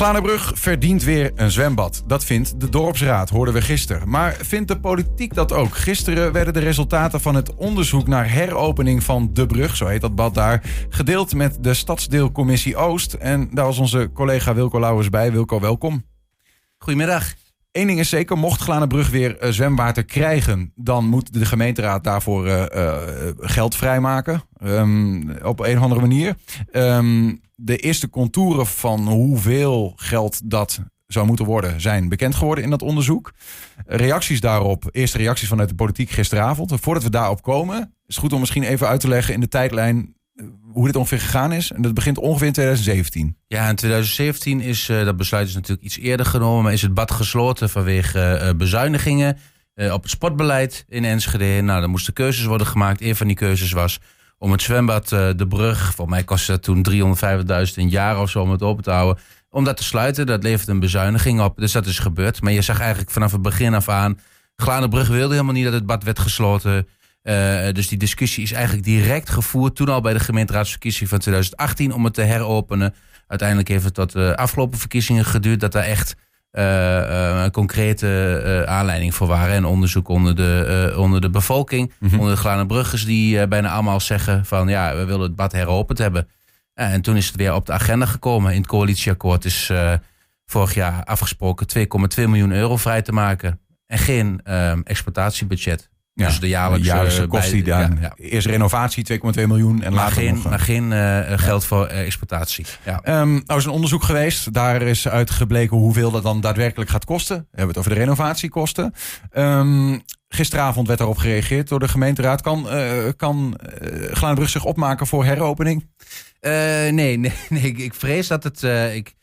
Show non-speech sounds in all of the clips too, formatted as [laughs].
Glanenbrug verdient weer een zwembad. Dat vindt de dorpsraad, hoorden we gisteren. Maar vindt de politiek dat ook? Gisteren werden de resultaten van het onderzoek naar heropening van de brug, zo heet dat bad daar, gedeeld met de Stadsdeelcommissie Oost. En daar was onze collega Wilco Lauwers bij. Wilco, welkom. Goedemiddag. Eén ding is zeker, mocht Glanenbrug weer uh, zwemwater krijgen, dan moet de gemeenteraad daarvoor uh, uh, geld vrijmaken. Um, op een of andere manier. Um, de eerste contouren van hoeveel geld dat zou moeten worden, zijn bekend geworden in dat onderzoek. Reacties daarop, eerste reacties vanuit de politiek gisteravond. Voordat we daarop komen, is het goed om misschien even uit te leggen in de tijdlijn hoe dit ongeveer gegaan is. En dat begint ongeveer in 2017. Ja, in 2017 is uh, dat besluit is natuurlijk iets eerder genomen. Maar is het bad gesloten vanwege uh, bezuinigingen op het sportbeleid in Enschede. Nou, er moesten keuzes worden gemaakt. Een van die keuzes was om het zwembad De Brug. Voor mij kostte dat toen 350.000 een jaar of zo om het open te houden. Om dat te sluiten, dat levert een bezuiniging op. Dus dat is gebeurd. Maar je zag eigenlijk vanaf het begin af aan... Glanenbrug wilde helemaal niet dat het bad werd gesloten... Uh, dus die discussie is eigenlijk direct gevoerd toen al bij de gemeenteraadsverkiezing van 2018 om het te heropenen. Uiteindelijk heeft het tot de afgelopen verkiezingen geduurd dat daar echt concrete aanleiding voor waren. En onderzoek onder de, onder de bevolking, mm -hmm. onder de Glanenbruggers die bijna allemaal zeggen van ja, we willen het bad heropend hebben. en toen is het weer op de agenda gekomen. In het coalitieakkoord is vorig jaar afgesproken 2,2 miljoen euro vrij te maken. En geen exploitatiebudget. Ja, dus de jaarlijkse, jaarlijkse kost die dan. Ja, ja. Eerst renovatie 2,2 miljoen en maar later geen, nog, maar geen uh, geld voor uh, exploitatie. Ja. Um, nou is een onderzoek geweest. Daar is uitgebleken hoeveel dat dan daadwerkelijk gaat kosten. We hebben het over de renovatiekosten. Um, gisteravond werd daarop gereageerd door de gemeenteraad. Kan, uh, kan Glanenbrug zich opmaken voor heropening? nee, [laughs] nee, nee. Ik, ik vrees dat het... ik,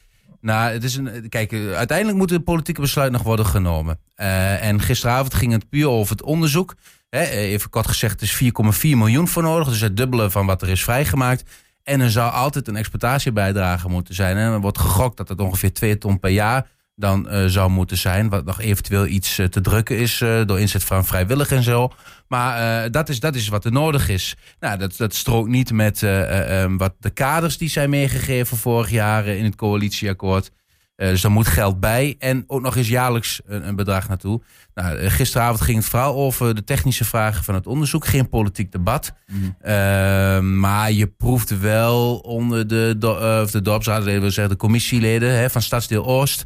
nou, het is een, kijk, uiteindelijk moet het politieke besluit nog worden genomen. Uh, en gisteravond ging het puur over het onderzoek. Hè, even kort gezegd, er is 4,4 miljoen voor nodig. Dus het dubbele van wat er is vrijgemaakt. En er zou altijd een exploitatiebijdrage moeten zijn. En er wordt gegokt dat het ongeveer 2 ton per jaar dan uh, zou moeten zijn. Wat nog eventueel iets uh, te drukken is uh, door inzet van vrijwillig en zo. Maar dat, is, dat is wat er nodig is. Nou, dat, dat strookt niet met um, wat de kaders die zijn meegegeven vorig jaar in het coalitieakkoord. Uh, dus er moet geld bij en ook nog eens jaarlijks een, een bedrag naartoe. Nou, gisteravond ging het vooral over de technische vragen van het onderzoek. Geen politiek debat. Mm -hmm. uh, maar je proeft wel onder de, do, uh, de dorpsraadleden, zeggen de commissieleden hè, van Stadsdeel Oost,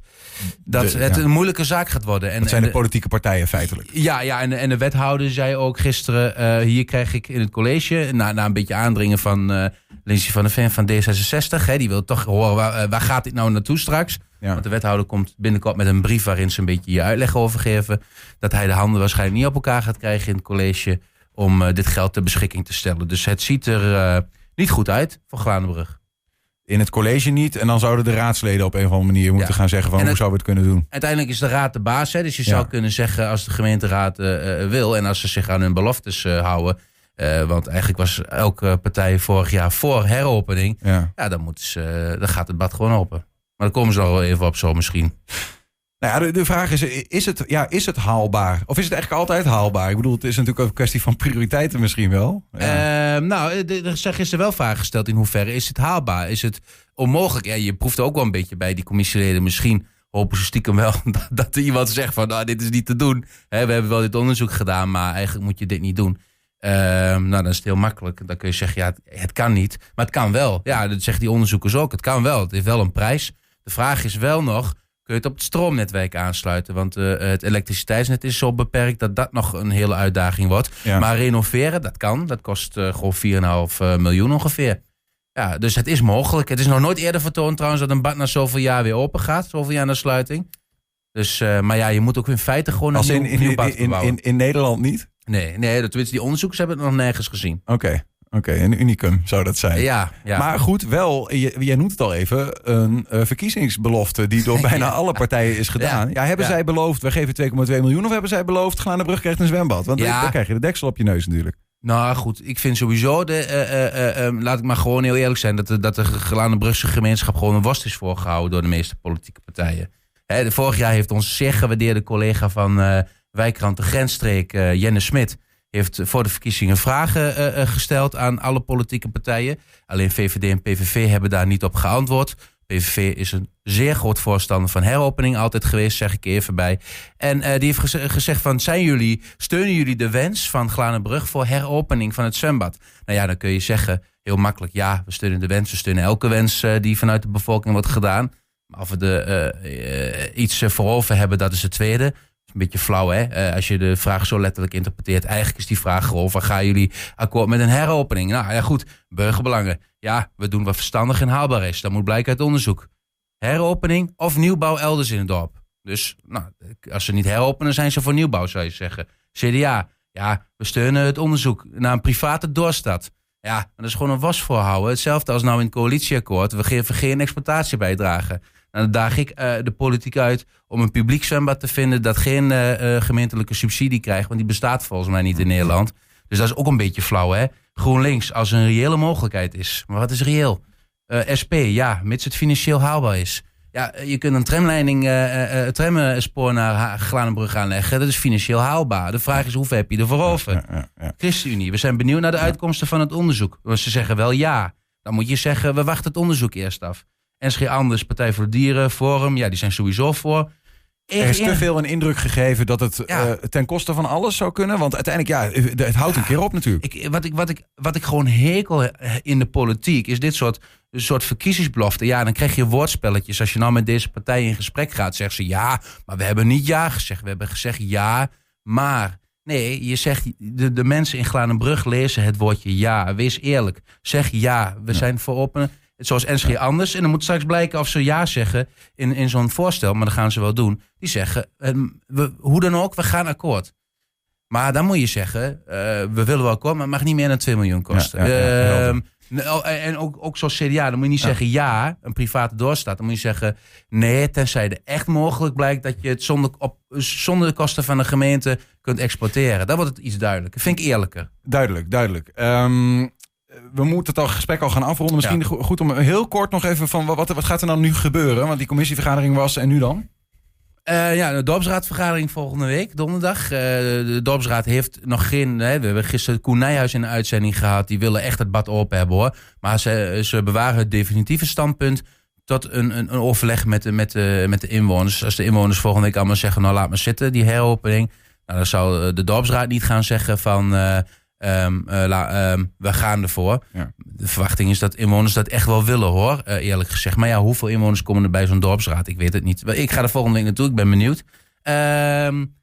dat de, het ja. een moeilijke zaak gaat worden. En, dat zijn de, de politieke partijen feitelijk. Ja, ja en, en de wethouder zei ook gisteren, hier krijg ik in het college, na, na een beetje aandringen van Lindsay van der Ven van D66, hè, die wil toch horen, waar, waar gaat dit nou naartoe straks? Ja. Want de wethouder komt binnenkort met een brief waarin ze een beetje je uitleg over geven. Dat hij de handen waarschijnlijk niet op elkaar gaat krijgen in het college om uh, dit geld ter beschikking te stellen. Dus het ziet er uh, niet goed uit voor Glanenbrug. In het college niet. En dan zouden de raadsleden op een of andere manier moeten ja. gaan zeggen van hoe zouden we het kunnen doen. Uiteindelijk is de raad de baas. Hè? Dus je ja. zou kunnen zeggen als de gemeenteraad uh, wil en als ze zich aan hun beloftes houden. want eigenlijk was elke partij vorig jaar voor heropening. Ja, ja dan, moeten ze, dan gaat het bad gewoon open. Maar daar komen ze wel even op zo misschien. Nou ja, de, de, vraag is, is het, ja, is het haalbaar? Of is het eigenlijk altijd haalbaar? Ik bedoel, het is natuurlijk ook een kwestie van prioriteiten misschien wel. Ja. Uh, nou, er zijn gisteren wel vragen gesteld in hoeverre is het haalbaar? Is het onmogelijk? Ja, je proeft ook wel een beetje bij die commissieleden misschien hopen ze stiekem wel [laughs] dat, dat er iemand zegt van nou, dit is niet te doen. He, we hebben wel dit onderzoek gedaan, maar eigenlijk moet je dit niet doen. Uh, nou, dan is het heel makkelijk. Dan kun je zeggen, ja, het, het, kan niet. Maar het kan wel. Ja, dat zeggen die onderzoekers ook. Het kan wel. Het heeft wel een prijs. De vraag is wel nog, kun je het op het stroomnetwerk aansluiten? Want uh, het elektriciteitsnet is zo beperkt dat dat nog een hele uitdaging wordt. Ja. Maar renoveren, dat kan. Dat kost uh, gewoon 4,5 miljoen ongeveer. Ja, dus het is mogelijk. Het is nog nooit eerder vertoond trouwens dat een bad na zoveel jaar weer open gaat. Zoveel jaar na sluiting. Dus, uh, maar ja, je moet ook in feite gewoon een nieuw, in, in, nieuw bad in, in, in, Nederland niet? Nee, nee tenminste die onderzoekers hebben het nog nergens gezien. Oké. Okay. Oké, okay, een unicum zou dat zijn. Ja, ja. Maar goed, wel, jij noemt het al even, een uh, verkiezingsbelofte die door [laughs] bijna ja. alle partijen is gedaan. Ja, hebben zij beloofd, we geven 2,2 miljoen of hebben zij beloofd, Glanenbrug krijgt een zwembad? Want dan krijg je de deksel op je neus natuurlijk. Nou goed, ik vind sowieso, de, uh, uh, laat ik maar gewoon heel eerlijk zijn, dat de, dat de Glanenbrugse gemeenschap gewoon een worst is voorgehouden door de meeste politieke partijen. Hè, de, vorig jaar heeft onze zeer gewaardeerde collega van Wijkrand de Grensstreek, Jenne Smit, heeft voor de verkiezingen vragen uh, gesteld aan alle politieke partijen. Alleen VVD en PVV hebben daar niet op geantwoord. PVV is een zeer groot voorstander van heropening altijd geweest, zeg ik even bij. En die heeft gezegd van, zijn jullie, steunen jullie de wens van Glanenbrug voor heropening van het zwembad? Nou ja, dan kun je zeggen, heel makkelijk, ja, we steunen de wens, we steunen elke wens die vanuit de bevolking wordt gedaan. Maar of we er iets voorover hebben, dat is het tweede een beetje flauw, hè? Uh, als je de vraag zo letterlijk interpreteert. Eigenlijk is die vraag over: gaan jullie akkoord met een heropening? Nou ja, goed. Burgerbelangen. Ja, we doen wat verstandig en haalbaar is. Dat moet blijken uit onderzoek. Heropening of nieuwbouw elders in het dorp. Dus nou, als ze niet heropenen, zijn ze voor nieuwbouw, zou je zeggen. CDA. Ja, we steunen het onderzoek naar een private doorstad. Ja, dat is gewoon een was voorhouden. Hetzelfde als nou in het coalitieakkoord. We geven geen exploitatiebijdrage. En dan daag ik uh, de politiek uit om een publiek zwembad te vinden dat geen uh, gemeentelijke subsidie krijgt. Want die bestaat volgens mij niet in Nederland. Dus dat is ook een beetje flauw, hè? GroenLinks, als er een reële mogelijkheid is. Maar wat is reëel? SP, ja, mits het financieel haalbaar is. Ja, je kunt een tramleiding, tramspoor naar Glanenbrug aanleggen. Dat is financieel haalbaar. De vraag is, hoeveel heb je ervoor over? Ja, ja, ja. ChristenUnie, we zijn benieuwd naar de uitkomsten van het onderzoek. Want ze zeggen wel ja. Dan moet je zeggen, we wachten het onderzoek eerst af. NSG Anders, Partij voor de Dieren, Forum, ja, die zijn sowieso voor. Er is te veel een indruk gegeven dat het eh, ten koste van alles zou kunnen. Want uiteindelijk, ja, het houdt een keer op natuurlijk. Ik, wat, ik, wat, ik, wat ik gewoon hekel in de politiek is dit soort, soort verkiezingsbeloften. Ja, dan krijg je woordspelletjes. Als je nou met deze partij in gesprek gaat, zeggen ze ja, maar we hebben niet ja gezegd. We hebben gezegd ja, maar. Nee, je zegt, de, de mensen in Glanenbrug lezen het woordje ja. Wees eerlijk. Zeg ja, we zijn voor openen zoals NSG anders. En dan moet straks blijken of ze ja zeggen in, in zo'n voorstel. Maar dat gaan ze wel doen. Die zeggen, ehm, we, hoe dan ook, we gaan akkoord. Maar dan moet je zeggen, uh, we willen wel akkoord, maar het mag niet meer dan 2 miljoen kosten. Ja, ehm, en ook, ook zoals CDA, dan moet je niet zeggen ja, een private doorstaat. Dan moet je zeggen nee, tenzij het echt mogelijk blijkt dat je het zonder, op, zonder de kosten van de gemeente kunt exporteren. Dan wordt het iets duidelijker. Vind ik eerlijker. Duidelijk, duidelijk. Um, we moeten het al gesprek al gaan afronden. Misschien goed om heel kort nog even van wat, wat gaat er nou nu gebeuren? Want die commissievergadering was en nu dan? Uh, ja, de dorpsraadvergadering volgende week, donderdag. Uh, de dorpsraad heeft nog geen... Hè, we hebben gisteren Koen Nijhuis in de uitzending gehad. Die willen echt het bad open hebben hoor. Maar ze, ze bewaren het definitieve standpunt tot een, een, een overleg met de, met, de, met de inwoners. Als de inwoners volgende week allemaal zeggen... nou laat maar zitten, die heropening. Nou, dan zou de dorpsraad niet gaan zeggen van... Uh, Um, we gaan ervoor. Ja. De verwachting is dat inwoners dat echt wel willen hoor, uh, eerlijk gezegd. Maar ja, hoeveel inwoners komen er bij zo'n dorpsraad? Ik weet het niet. Ik ga er volgende week naartoe, ik ben benieuwd. Um,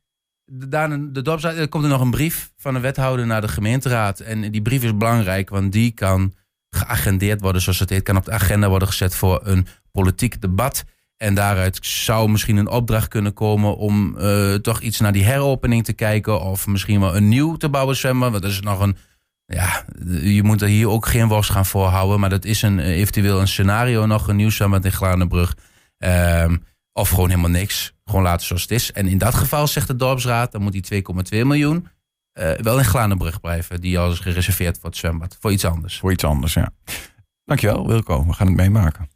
de, de dorpsraad, er komt er nog een brief van de wethouder naar de gemeenteraad. En die brief is belangrijk, want die kan geagendeerd worden, zoals het heet. Kan op de agenda worden gezet voor een politiek debat. En daaruit zou misschien een opdracht kunnen komen om uh, toch iets naar die heropening te kijken. Of misschien wel een nieuw te bouwen zwembad. Want dat is nog een. Ja, je moet er hier ook geen worst gaan voorhouden. Maar dat is een, eventueel een scenario nog. Een nieuw zwembad in Glanenbrug. Uh, of gewoon helemaal niks. Gewoon laten zoals het is. En in dat geval zegt de dorpsraad, dan moet die 2,2 miljoen uh, wel in Glanenbrug blijven. Die al is gereserveerd voor het zwembad. Voor iets anders. Voor iets anders, ja. Dankjewel Wilco. We gaan het meemaken.